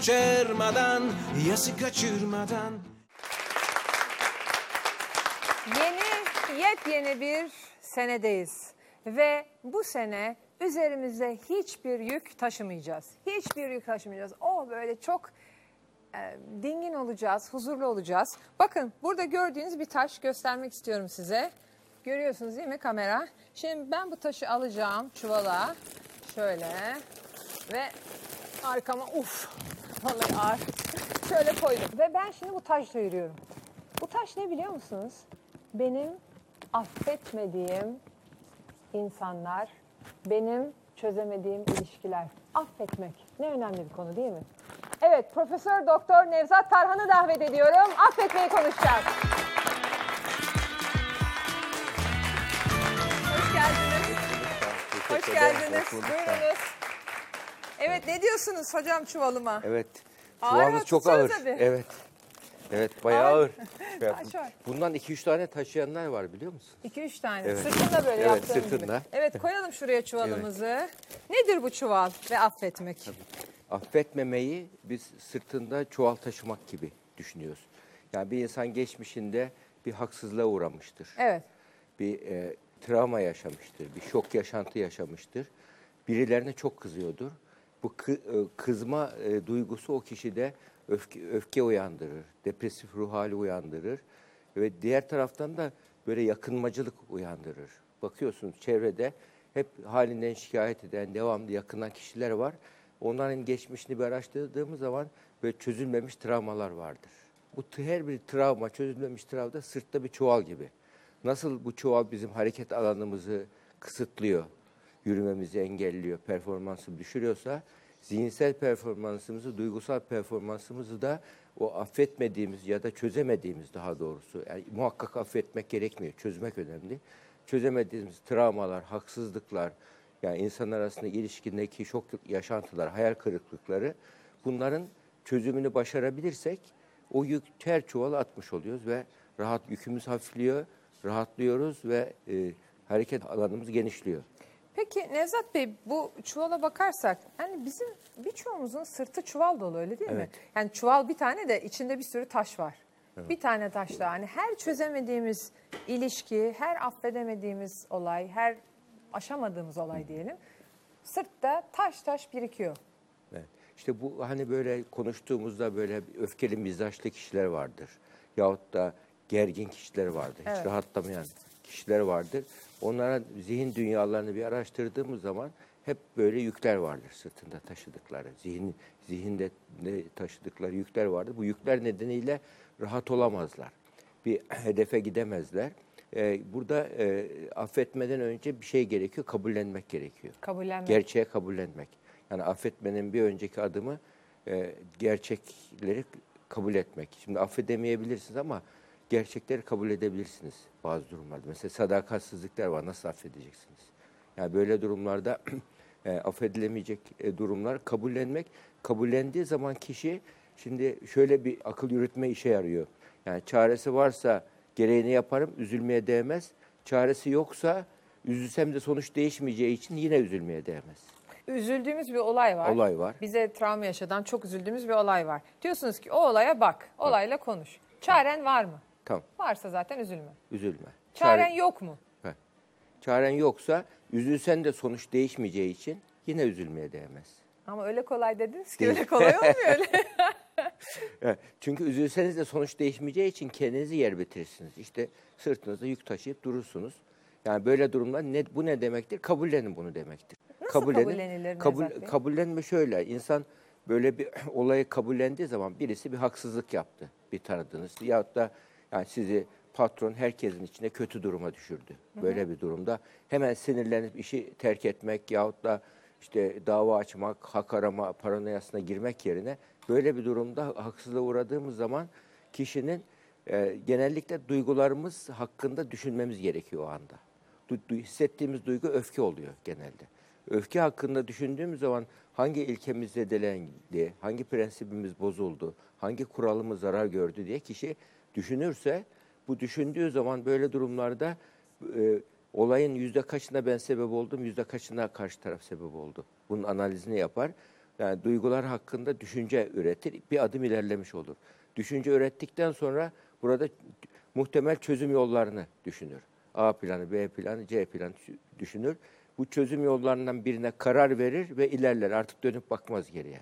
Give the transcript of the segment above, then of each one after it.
kaçırmadan Yası kaçırmadan Yeni, yepyeni bir senedeyiz. Ve bu sene üzerimize hiçbir yük taşımayacağız. Hiçbir yük taşımayacağız. O böyle çok e, dingin olacağız, huzurlu olacağız. Bakın burada gördüğünüz bir taş göstermek istiyorum size. Görüyorsunuz değil mi kamera? Şimdi ben bu taşı alacağım çuvala. Şöyle ve arkama uf vallahi ağır. Şöyle koydum. Ve ben şimdi bu taşla yürüyorum. Bu taş ne biliyor musunuz? Benim affetmediğim insanlar, benim çözemediğim ilişkiler. Affetmek ne önemli bir konu değil mi? Evet, Profesör Doktor Nevzat Tarhan'ı davet ediyorum. Affetmeyi konuşacağız. Hoş geldiniz. Hoş geldiniz. Buyurunuz. Evet, ne diyorsunuz hocam çuvalıma? Evet. Ağır Çuvalınız çok ağır. bir. Evet. Evet bayağı Ağır. ağır. Taş var. Bundan 2-3 tane taşıyanlar var biliyor musun? 2-3 tane. Evet. Sırtında böyle Evet, yaptığım gibi. sırtında. Evet, koyalım şuraya çuvalımızı. Nedir bu çuval ve affetmek? Affetmemeyi biz sırtında çuval taşımak gibi düşünüyoruz. Yani bir insan geçmişinde bir haksızlığa uğramıştır. Evet. Bir e, travma yaşamıştır, bir şok yaşantı yaşamıştır. Birilerine çok kızıyordur. Bu e, kızma e, duygusu o kişide öfke, öfke uyandırır, depresif ruh hali uyandırır ve diğer taraftan da böyle yakınmacılık uyandırır. Bakıyorsunuz çevrede hep halinden şikayet eden, devamlı yakınan kişiler var. Onların geçmişini bir araştırdığımız zaman böyle çözülmemiş travmalar vardır. Bu her bir travma, çözülmemiş travma sırtta bir çuval gibi. Nasıl bu çuval bizim hareket alanımızı kısıtlıyor, yürümemizi engelliyor, performansı düşürüyorsa, zihinsel performansımızı, duygusal performansımızı da o affetmediğimiz ya da çözemediğimiz daha doğrusu, yani muhakkak affetmek gerekmiyor, çözmek önemli. Çözemediğimiz travmalar, haksızlıklar, yani insanlar arasında ilişkindeki şok yaşantılar, hayal kırıklıkları bunların çözümünü başarabilirsek o yük her çuvala atmış oluyoruz ve rahat yükümüz hafifliyor, rahatlıyoruz ve e, hareket alanımız genişliyor. Peki Nevzat Bey bu çuvala bakarsak yani bizim birçoğumuzun sırtı çuval dolu öyle değil mi? Evet. Yani çuval bir tane de içinde bir sürü taş var. Bir tane taş daha. Yani her çözemediğimiz ilişki, her affedemediğimiz olay, her aşamadığımız olay diyelim. Sırtta taş taş birikiyor. Evet. İşte bu hani böyle konuştuğumuzda böyle öfkeli mizaçlı kişiler vardır. Yahut da gergin kişiler vardır. Evet. Hiç rahatlamayan kişiler vardır. Onlara zihin dünyalarını bir araştırdığımız zaman hep böyle yükler vardır sırtında taşıdıkları. Zihin, zihinde taşıdıkları yükler vardır. Bu yükler nedeniyle rahat olamazlar. Bir hedefe gidemezler. Ee, burada e, affetmeden önce bir şey gerekiyor, kabullenmek gerekiyor. Kabullenmek. Gerçeğe kabullenmek. Yani affetmenin bir önceki adımı e, gerçekleri kabul etmek. Şimdi affedemeyebilirsiniz ama gerçekleri kabul edebilirsiniz bazı durumlarda. Mesela sadakatsizlikler var. Nasıl affedeceksiniz? Yani böyle durumlarda e, affedilemeyecek e, durumlar kabullenmek. Kabullendiği zaman kişi şimdi şöyle bir akıl yürütme işe yarıyor. Yani çaresi varsa gereğini yaparım, üzülmeye değmez. Çaresi yoksa üzülsem de sonuç değişmeyeceği için yine üzülmeye değmez. Üzüldüğümüz bir olay var. Olay var. Bize travma yaşadan çok üzüldüğümüz bir olay var. Diyorsunuz ki o olaya bak, olayla konuş. Çaren var mı? Tamam, Varsa zaten üzülme. üzülme. Çaren Çare- yok mu? Heh. Çaren yoksa üzülsen de sonuç değişmeyeceği için yine üzülmeye değmez. Ama öyle kolay dediniz ki öyle kolay olmuyor öyle. Evet, Çünkü üzülseniz de sonuç değişmeyeceği için kendinizi yer bitirirsiniz. İşte sırtınızda yük taşıyıp durursunuz. Yani böyle durumlar ne, bu ne demektir? Kabullenin bunu demektir. Nasıl kabullenilir kabul? Kabullenme şöyle. İnsan böyle bir olayı kabullendiği zaman birisi bir haksızlık yaptı. Bir tanıdığınız. Yahut da yani sizi patron herkesin içine kötü duruma düşürdü. Böyle bir durumda hemen sinirlenip işi terk etmek yahut da işte dava açmak, hak arama paranoyasına girmek yerine böyle bir durumda haksızlığa uğradığımız zaman kişinin e, genellikle duygularımız hakkında düşünmemiz gerekiyor o anda. Du- du- hissettiğimiz duygu öfke oluyor genelde. Öfke hakkında düşündüğümüz zaman hangi ilkemiz zedelendi, hangi prensibimiz bozuldu, hangi kuralımız zarar gördü diye kişi düşünürse bu düşündüğü zaman böyle durumlarda e, olayın yüzde kaçına ben sebep oldum, yüzde kaçına karşı taraf sebep oldu. Bunun analizini yapar. Yani duygular hakkında düşünce üretir, bir adım ilerlemiş olur. Düşünce ürettikten sonra burada muhtemel çözüm yollarını düşünür. A planı, B planı, C planı düşünür. Bu çözüm yollarından birine karar verir ve ilerler. Artık dönüp bakmaz geriye.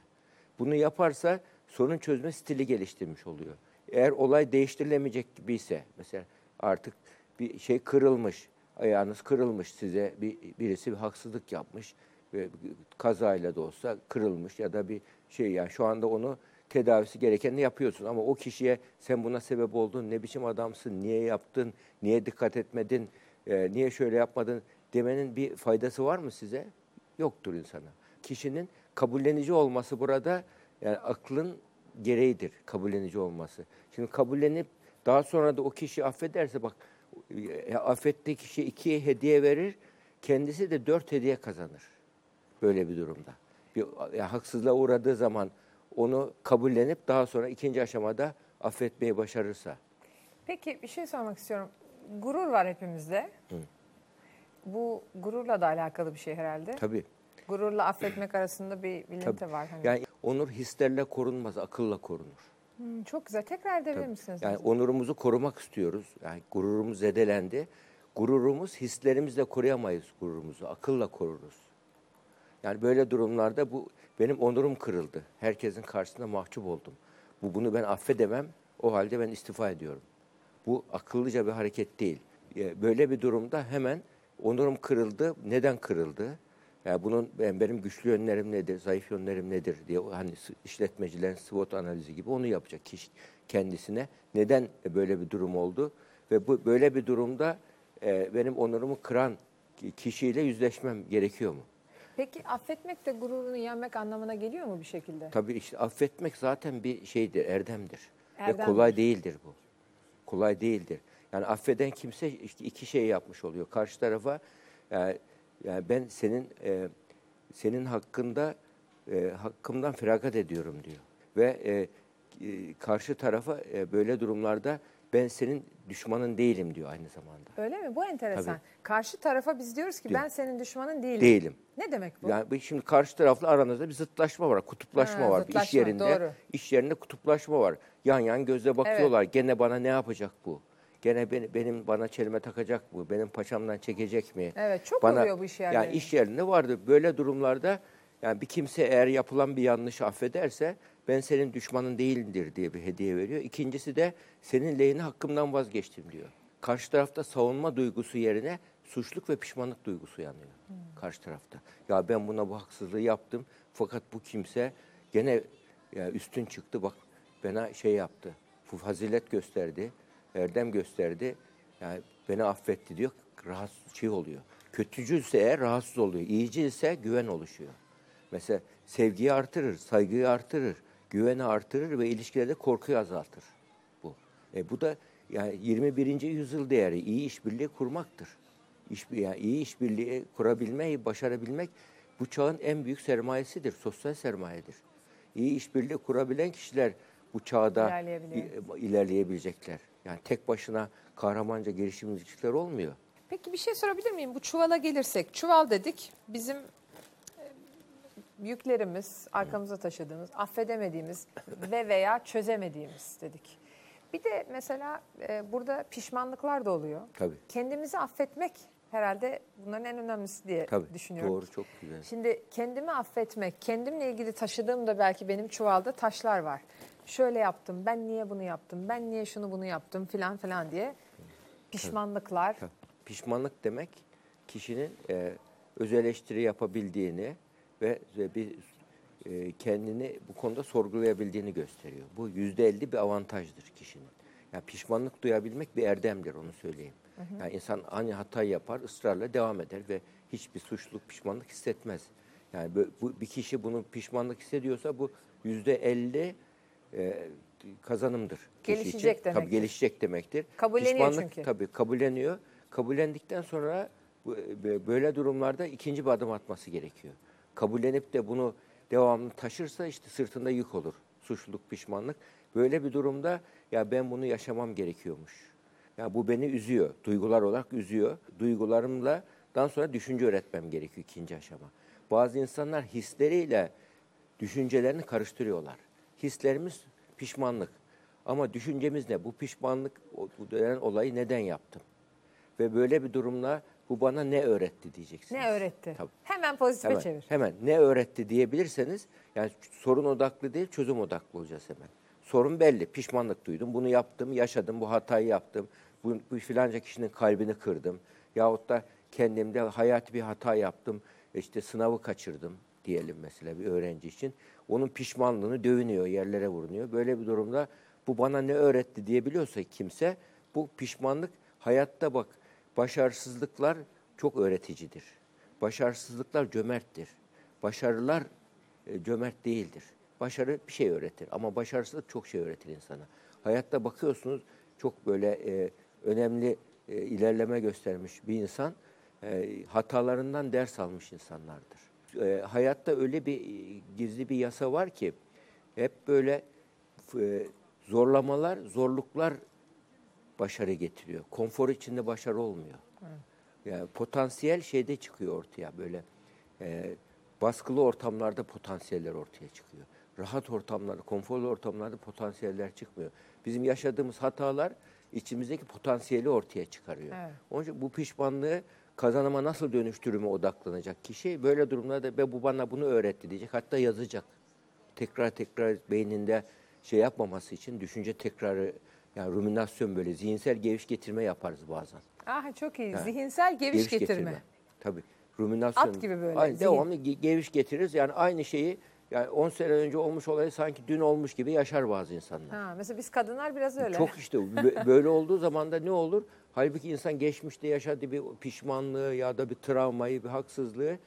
Bunu yaparsa sorun çözme stili geliştirmiş oluyor. Eğer olay değiştirilemeyecek gibi ise mesela artık bir şey kırılmış, ayağınız kırılmış size bir, birisi bir haksızlık yapmış ve kazayla da olsa kırılmış ya da bir şey yani şu anda onu tedavisi gerekenini yapıyorsun ama o kişiye sen buna sebep oldun, ne biçim adamsın, niye yaptın, niye dikkat etmedin, e, niye şöyle yapmadın demenin bir faydası var mı size? Yoktur insana. Kişinin kabullenici olması burada yani aklın gereğidir kabullenici olması. Şimdi kabullenip daha sonra da o kişi affederse bak e, affettiği kişi iki hediye verir, kendisi de dört hediye kazanır. Böyle bir durumda. Bir yani haksızlığa uğradığı zaman onu kabullenip daha sonra ikinci aşamada affetmeyi başarırsa. Peki bir şey sormak istiyorum. Gurur var hepimizde. Bu gururla da alakalı bir şey herhalde. Tabii. Gururla affetmek arasında bir bilinti tabii. var. Hani. Yani onur hislerle korunmaz, akılla korunur. Hmm, çok güzel. Tekrar edebilir Tabii. misiniz? Yani onurumuzu korumak istiyoruz. Yani gururumuz zedelendi. Gururumuz hislerimizle koruyamayız gururumuzu. Akılla koruruz. Yani böyle durumlarda bu benim onurum kırıldı. Herkesin karşısında mahcup oldum. Bu bunu ben affedemem. O halde ben istifa ediyorum. Bu akıllıca bir hareket değil. E, Böyle bir durumda hemen onurum kırıldı. Neden kırıldı? Yani bunun ben- benim güçlü yönlerim nedir, zayıf yönlerim nedir diye hani işletmecilerin SWOT analizi gibi onu yapacak kişi kendisine. Neden böyle bir durum oldu? Ve bu böyle bir durumda e, benim onurumu kıran ki- kişiyle yüzleşmem gerekiyor mu? Peki affetmek de gururunu yenmek anlamına geliyor mu bir şekilde? Tabii işte affetmek zaten bir şeydir, erdemdir. Ve Erdemdir. kolay değildir bu. Kolay değildir. Yani affeden kimse iki şey yapmış oluyor. Karşı tarafa yani, yani ben senin e, senin hakkında e, hakkımdan feragat ediyorum diyor. Ve e, e, karşı tarafa e, böyle durumlarda ben senin düşmanın değilim diyor aynı zamanda. Öyle mi? Bu enteresan. Tabii. Karşı tarafa biz diyoruz ki Diyor. ben senin düşmanın değilim. Değilim. Ne demek bu? Yani şimdi karşı tarafla aranızda bir zıtlaşma var, kutuplaşma Ha, var. Bir iş zıtlaşma, yerinde, doğru. iş yerinde kutuplaşma var. Yan yan gözle bakıyorlar. Gene bana ne yapacak bu? Gene beni, benim bana çelme takacak mı? Benim paçamdan çekecek mi? Evet, çok bana, oluyor bu iş yerlerinde. Yani iş yerinde vardır. Böyle durumlarda yani bir kimse eğer yapılan bir yanlışı affederse ben senin düşmanın değilindir diye bir hediye veriyor. İkincisi de senin lehine hakkımdan vazgeçtim diyor. Karşı tarafta savunma duygusu yerine suçluk ve pişmanlık duygusu yanıyor karşı tarafta. Ya ben buna bu haksızlığı yaptım fakat bu kimse gene ya üstün çıktı bak bana şey yaptı. Fazilet gösterdi, erdem gösterdi. Yani beni affetti diyor. Rahatsız şey oluyor. Kötücülse eğer rahatsız oluyor. İyici ise güven oluşuyor. Mesela sevgiyi artırır, saygıyı artırır, güveni artırır ve ilişkilerde korkuyu azaltır bu. E bu da yani 21. yüzyıl değeri iyi işbirliği kurmaktır. İş, yani iyi işbirliği kurabilmeyi başarabilmek bu çağın en büyük sermayesidir, sosyal sermayedir. İyi işbirliği kurabilen kişiler bu çağda ilerleyebilecekler. Yani tek başına kahramanca girişimcilikler olmuyor. Peki bir şey sorabilir miyim? Bu çuvala gelirsek, çuval dedik bizim e, yüklerimiz, arkamıza taşıdığımız, affedemediğimiz ve veya çözemediğimiz dedik. Bir de mesela e, burada pişmanlıklar da oluyor. Tabii. Kendimizi affetmek herhalde bunların en önemlisi diye Tabii. düşünüyorum. Doğru, çok güzel. Şimdi kendimi affetmek, kendimle ilgili taşıdığım da belki benim çuvalda taşlar var. Şöyle yaptım, ben niye bunu yaptım, ben niye şunu bunu yaptım filan filan diye pişmanlıklar. Pişmanlık demek kişinin e, öz eleştiri yapabildiğini ve, bir e, kendini bu konuda sorgulayabildiğini gösteriyor. Bu yüzde elli bir avantajdır kişinin. Yani pişmanlık duyabilmek bir erdemdir onu söyleyeyim. Yani insan aynı hatayı yapar, ısrarla devam eder ve hiçbir suçluluk, pişmanlık hissetmez. Yani bu, bu- bir kişi bunu pişmanlık hissediyorsa bu yüzde elli e, kazanımdır. kişi için. Gelişecek Tabii demektir. gelişecek demektir. Kabulleniyor Pişmanlık, çünkü. Tabii kabulleniyor. Kabullendikten sonra e, böyle durumlarda ikinci bir adım atması gerekiyor. Kabullenip de bunu devamlı taşırsa işte sırtında yük olur. Suçluluk, pişmanlık. Böyle bir durumda ya ben bunu yaşamam gerekiyormuş. Ya bu beni üzüyor. Duygular olarak üzüyor. Duygularımla dan sonra düşünce öğretmem gerekiyor ikinci aşama. Bazı insanlar hisleriyle düşüncelerini karıştırıyorlar. Hislerimiz pişmanlık. Ama düşüncemiz ne? Bu pişmanlık bu denen olayı neden yaptım? Ve böyle bir durumda bu bana ne öğretti diyeceksiniz. Ne öğretti? Tabii. Hemen pozitife Hemen, çevir. hemen ne öğretti diyebilirseniz yani sorun odaklı değil çözüm odaklı olacağız hemen. Sorun belli. Pişmanlık duydum. Bunu yaptım, yaşadım, bu hatayı yaptım. Bu, bu filanca kişinin kalbini kırdım. Yahut da kendimde hayati bir hata yaptım. İşte sınavı kaçırdım diyelim mesela bir öğrenci için. Onun pişmanlığını dövünüyor, yerlere vurunuyor. Böyle bir durumda bu bana ne öğretti diyebiliyorsa kimse bu pişmanlık hayatta bak başarısızlıklar çok öğreticidir. Başarısızlıklar cömerttir. Başarılar e, cömert değildir. Başarı bir şey öğretir ama başarısızlık çok şey öğretir insana. Hayatta bakıyorsunuz çok böyle e, önemli e, ilerleme göstermiş bir insan e, hatalarından ders almış insanlardır. E, hayatta öyle bir e, gizli bir yasa var ki hep böyle e, zorlamalar, zorluklar başarı getiriyor. Konfor içinde başarı olmuyor. Yani potansiyel şeyde çıkıyor ortaya böyle. e, baskılı ortamlarda potansiyeller ortaya çıkıyor. Rahat ortamlarda, konforlu ortamlarda potansiyeller çıkmıyor. Bizim yaşadığımız hatalar içimizdeki potansiyeli ortaya çıkarıyor. Evet. Onun için bu pişmanlığı kazanıma nasıl dönüştürüme odaklanacak kişi böyle durumlarda ve bu bana bunu öğretti diyecek. Hatta yazacak. Tekrar tekrar beyninde şey yapmaması için düşünce tekrarı yani ruminasyon böyle zihinsel geviş getirme yaparız bazen. Ah çok iyi. Ha. Zihinsel geviş, getirme. Tabii. Ruminasyon. At gibi böyle, Aynı, zihin. devamlı ge- geviş getiririz. Yani aynı şeyi yani 10 sene önce olmuş olayı sanki dün olmuş gibi yaşar bazı insanlar. Ha, mesela biz kadınlar biraz öyle. Çok işte bö- böyle olduğu zaman da ne olur? Halbuki insan geçmişte yaşadığı bir pişmanlığı ya da bir travmayı, bir haksızlığı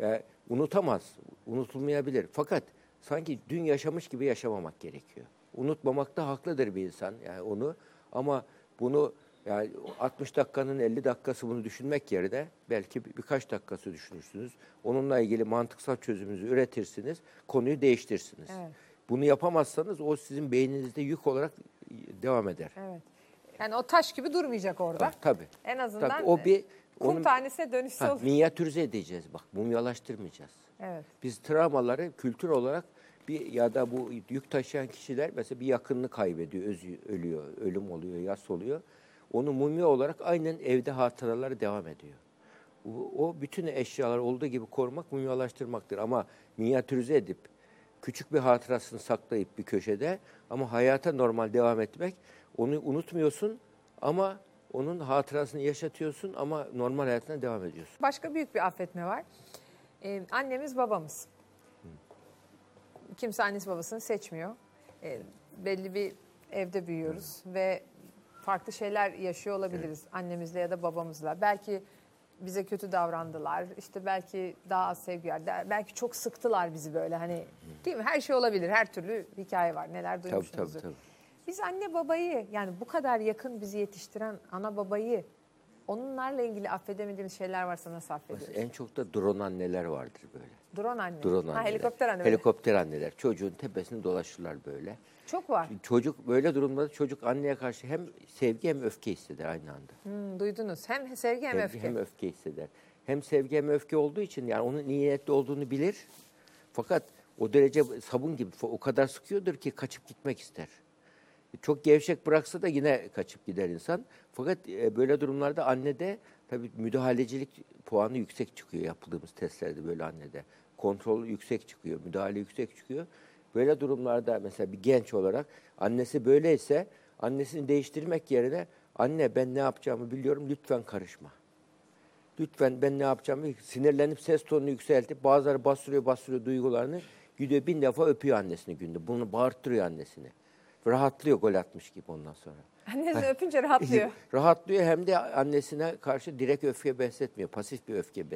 e, unutamaz, unutulmayabilir. Fakat sanki dün yaşamış gibi yaşamamak gerekiyor. Unutmamakta haklıdır bir insan yani onu ama bunu yani 60 dakikanın 50 dakikası bunu düşünmek yerine belki bir- birkaç dakikası düşünürsünüz. Onunla ilgili mantıksal çözümünüzü üretirsiniz, konuyu değiştirirsiniz. Evet. Bunu yapamazsanız o sizin beyninizde yük olarak devam eder. Evet. Yani o taş gibi durmayacak orada. Ha, tabii. En azından Tabii, o bir kum onun tanesine dönüşse ha, olur. minyatürize edeceğiz bak. Mumyalaştırmayacağız. Evet. Biz travmaları kültür olarak bir ya da bu yük taşıyan kişiler mesela bir yakınını kaybediyor, özü, ölüyor, ölüm oluyor, yas oluyor. Onu mumya olarak aynen evde hatıraları devam ediyor. O, bütün eşyalar olduğu gibi korumak mumyalaştırmaktır. Ama minyatürize edip küçük bir hatırasını saklayıp bir köşede ama hayata normal devam etmek onu unutmuyorsun ama onun hatırasını yaşatıyorsun ama normal hayatına devam ediyorsun. Başka büyük bir affetme var. Ee, annemiz babamız. Kimse annesi babasını seçmiyor. Ee, belli bir evde büyüyoruz ve farklı şeyler yaşıyor olabiliriz annemizle ya da babamızla. Belki bize kötü davrandılar. İşte belki daha az sevgi verdiler. Belki çok sıktılar bizi böyle hani. Değil mi? Her şey olabilir. Her türlü hikaye var. Neler Tabii duymuşsunuzdur. tabii tabii. Biz anne babayı yani bu kadar yakın bizi yetiştiren ana babayı onlarla ilgili affedemediğimiz şeyler varsa nasıl affediyoruz? En çok da drone anneler vardır böyle. Drone anne. Drone ha, anneler. helikopter anne. Helikopter anneler. Çocuğun tepesinde dolaşırlar böyle. Çok var. Çocuk böyle durumda çocuk anneye karşı hem sevgi hem öfke hisseder aynı anda. Hmm, duydunuz. Hem sevgi hem Sevgi öfke. hem öfke hisseder. Hem sevgi hem öfke olduğu için yani onun niyetli olduğunu bilir. Fakat o derece sabun gibi o kadar sıkıyordur ki kaçıp gitmek ister. Çok gevşek bıraksa da yine kaçıp gider insan. Fakat e, böyle durumlarda annede tabii müdahalecilik puanı yüksek çıkıyor yapıldığımız testlerde böyle annede. Kontrol yüksek çıkıyor, müdahale yüksek çıkıyor. Böyle durumlarda mesela bir genç olarak annesi böyleyse annesini değiştirmek yerine anne ben ne yapacağımı biliyorum lütfen karışma. Lütfen ben ne yapacağımı sinirlenip ses tonunu yükseltip bazıları bastırıyor bastırıyor duygularını. Gidiyor bin defa öpüyor annesini günde. Bunu bağırttırıyor annesini. Rahatlıyor gol atmış gibi ondan sonra. Annesini öpünce rahatlıyor. Rahatlıyor hem de annesine karşı direkt öfke besletmiyor. Pasif bir öfke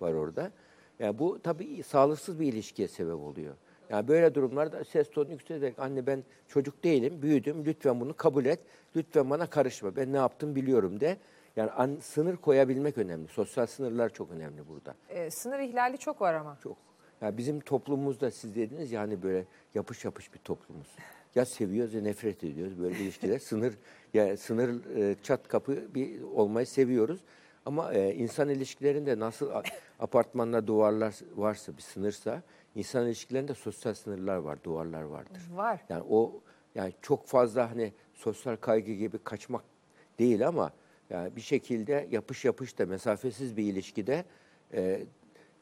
var orada. Yani bu tabii sağlıksız bir ilişkiye sebep oluyor. Yani böyle durumlarda ses tonu yükselerek anne ben çocuk değilim, büyüdüm. Lütfen bunu kabul et. Lütfen bana karışma. Ben ne yaptım biliyorum de. Yani an- sınır koyabilmek önemli. Sosyal sınırlar çok önemli burada. Ee, sınır ihlali çok var ama. Çok. Yani bizim toplumumuzda siz dediniz yani böyle yapış yapış bir toplumuz. Ya seviyoruz ya nefret ediyoruz böyle ilişkiler. sınır yani sınır e, çat kapı bir olmayı seviyoruz. Ama e, insan ilişkilerinde nasıl a- apartmanda duvarlar varsa bir sınırsa insan ilişkilerinde sosyal sınırlar var, duvarlar vardır. Var. Yani o yani çok fazla hani sosyal kaygı gibi kaçmak değil ama yani bir şekilde yapış yapış da mesafesiz bir ilişkide e,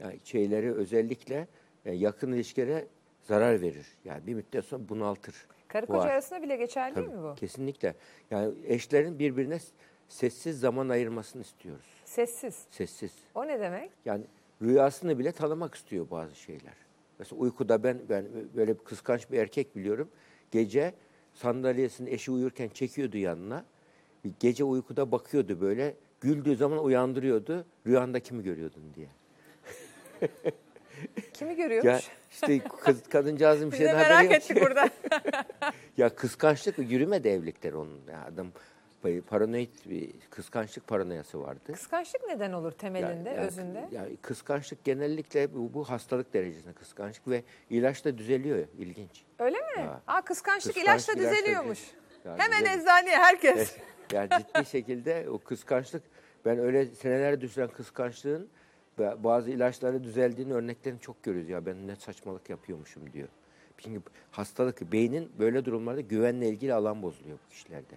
yani şeyleri özellikle e, yakın ilişkilere zarar verir. Yani bir müddet sonra bunaltır. Karı koca Var. arasında bile geçerli değil Tabii, mi bu? Kesinlikle. Yani eşlerin birbirine sessiz zaman ayırmasını istiyoruz. Sessiz. Sessiz. O ne demek? Yani rüyasını bile tanımak istiyor bazı şeyler. Mesela uykuda ben ben böyle kıskanç bir erkek biliyorum. Gece sandalyesini eşi uyurken çekiyordu yanına. Gece uykuda bakıyordu böyle. Güldüğü zaman uyandırıyordu. Rüyanda kimi görüyordun diye. Kimi görüyormuş? Ya işte kız, kadıncağızın bir şeyden haberi merak yok. ettik burada. Ya kıskançlık yürümedi evlilikler onun. Ya adam paranoid bir kıskançlık paranoyası vardı. Kıskançlık neden olur temelinde, Yani- yani- özünde? Yani kıskançlık genellikle bu, bu hastalık derecesinde kıskançlık ve ilaçla düzeliyor. ilginç. Öyle mi? Ya. Aa kıskançlık, Kıskançlık ilaçla ilaçla düzeliyormuş. düzeliyor. Ya Hemen düzeliyor. eczaneye herkes. Yani ciddi şekilde o kıskançlık ben öyle senelerde düşen kıskançlığın ba- bazı ilaçları düzeldiğini örneklerini çok görüyoruz. Ya ben ne saçmalık yapıyormuşum diyor. Çünkü hastalık beynin böyle durumlarda güvenle ilgili alan bozuluyor bu kişilerde.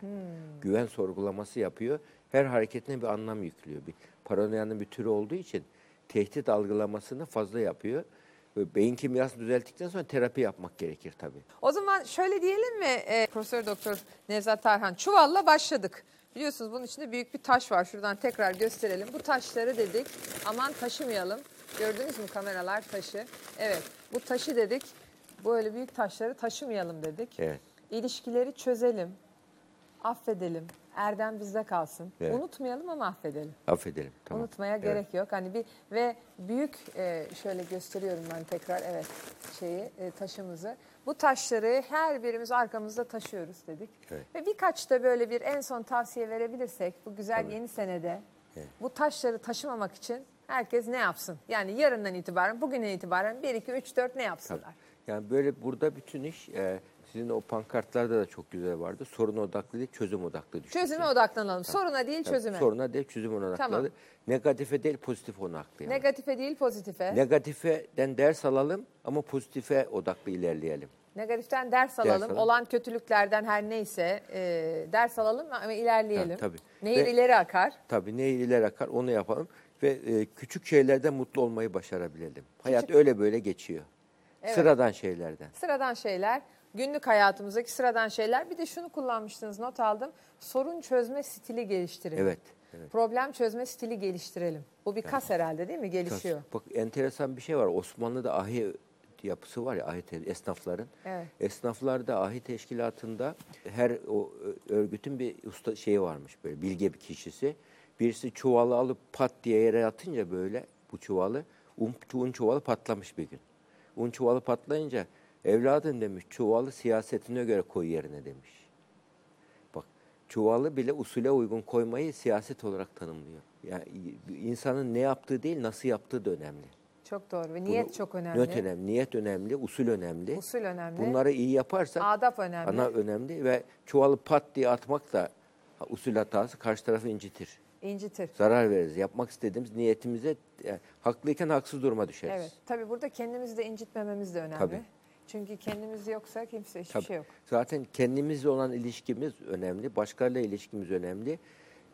Güven sorgulaması yapıyor. Her hareketine bir anlam yüklüyor. Bir paranoyanın bir türü olduğu için tehdit algılamasını fazla yapıyor. Ve beyin kimyasını düzelttikten sonra terapi yapmak gerekir tabii. O zaman şöyle diyelim mi e, Profesör Doktor Nevzat Tarhan çuvalla başladık. Biliyorsunuz bunun içinde büyük bir taş var. Şuradan tekrar gösterelim. Bu taşları dedik aman taşımayalım. Gördünüz mü kameralar taşı? Evet bu taşı dedik. Böyle büyük taşları taşımayalım dedik. Evet. İlişkileri çözelim. Affedelim. Erdem bizde kalsın. Evet. Unutmayalım ama affedelim. Affedelim. Tamam. Unutmaya Evet. gerek yok. Hani bir ve büyük e, şöyle gösteriyorum ben tekrar evet şeyi e, taşımızı. Bu taşları her birimiz arkamızda taşıyoruz dedik. Evet. Ve birkaç da böyle bir en son tavsiye verebilirsek bu güzel yeni senede bu taşları taşımamak için herkes ne yapsın? Yani yarından itibaren, bugünden itibaren 1 2 3 4 ne yapsınlar? Yani böyle burada bütün iş e, sizin o pankartlarda da çok güzel vardı. Sorun odaklı değil, çözüm odaklı düşünce. Çözüme odaklanalım. Soruna değil Tabii, çözüme. Soruna değil, çözüm odaklı. Tamam. Negatife değil, pozitif odaklı. Yani. Negatife değil pozitife. Negatifeden ders alalım ama pozitife odaklı ilerleyelim. Negatiften ders alalım. alalım. Olan kötülüklerden her neyse e, ders alalım ama ilerleyelim. Ha, tabii. Nehir Ve- ileri akar. Tabii ne ileri akar onu yapalım ve e, küçük şeylerden mutlu olmayı başarabilelim. Hayat öyle böyle geçiyor. Sıradan şeylerden. Sıradan şeyler, günlük hayatımızdaki sıradan şeyler. Bir de şunu kullanmıştınız not aldım. Sorun çözme stili geliştirelim. Evet. evet. Problem çözme stili geliştirelim. Bu bir kas herhalde değil mi? Gelişiyor. Bak enteresan bir şey var. Osmanlı'da ahi yapısı var ya ahi te- esnafların. Evet. Esnaflarda ahi teşkilatında her o örgütün bir usta şeyi varmış böyle bilge bir kişisi. Birisi çuvalı alıp pat diye yere atınca böyle bu çuvalı un, un çuvalı patlamış bir gün. Un çuvalı patlayınca evladım demiş çuvalı siyasetine göre koy yerine demiş. Bak çuvalı bile usule uygun koymayı siyaset olarak tanımlıyor. Yani insanın ne yaptığı değil nasıl yaptığı da önemli. Çok doğru ve niyet Bunu- çok önemli. Niyet önemli, niyet önemli, usul önemli. Usul önemli. Bunları iyi yaparsak Adap önemli. ana önemli ve çuvalı pat diye atmak da usul hatası karşı tarafı incitir. İncitir. Zarar veririz. Yapmak istediğimiz niyetimize yani, haklıyken haksız duruma düşeriz. Evet. Tabii burada kendimizi de incitmememiz de önemli. Tabii. Çünkü kendimiz yoksa kimse hiçbir Tabii. şey yok. Zaten kendimizle olan ilişkimiz önemli, başkalarıyla ilişkimiz önemli,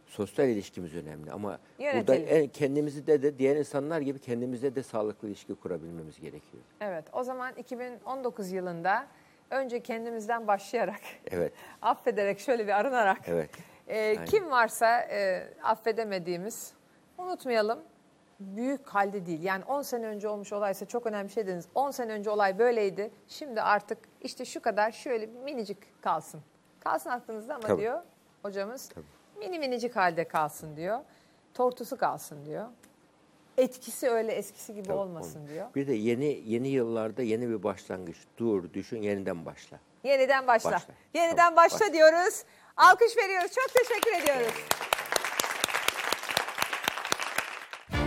sosyal ilişkimiz önemli. Ama burada Yönetelim. en, kendimizi de, de diğer insanlar gibi kendimize de sağlıklı ilişki kurabilmemiz gerekiyor. Evet. O zaman 2019 yılında önce kendimizden başlayarak Evet, affederek şöyle bir arınarak evet. e, kim varsa e, affedemediğimiz unutmayalım büyük halde değil. Yani 10 sene önce olmuş olaysa çok önemli bir şey dediniz. 10 sene önce olay böyleydi. Şimdi artık işte şu kadar şöyle minicik kalsın. Kalsın aklınızda ama Tabii. diyor hocamız Tabii. mini minicik halde kalsın diyor. Tortusu kalsın diyor. Etkisi öyle eskisi gibi Tabii, olmasın olmaz. diyor. Bir de yeni yeni yıllarda yeni bir başlangıç. Dur, düşün, yeniden başla. Yeniden başla. Başla. Yeniden Tamam, başla başla. diyoruz. Alkış veriyoruz. Çok teşekkür ediyoruz.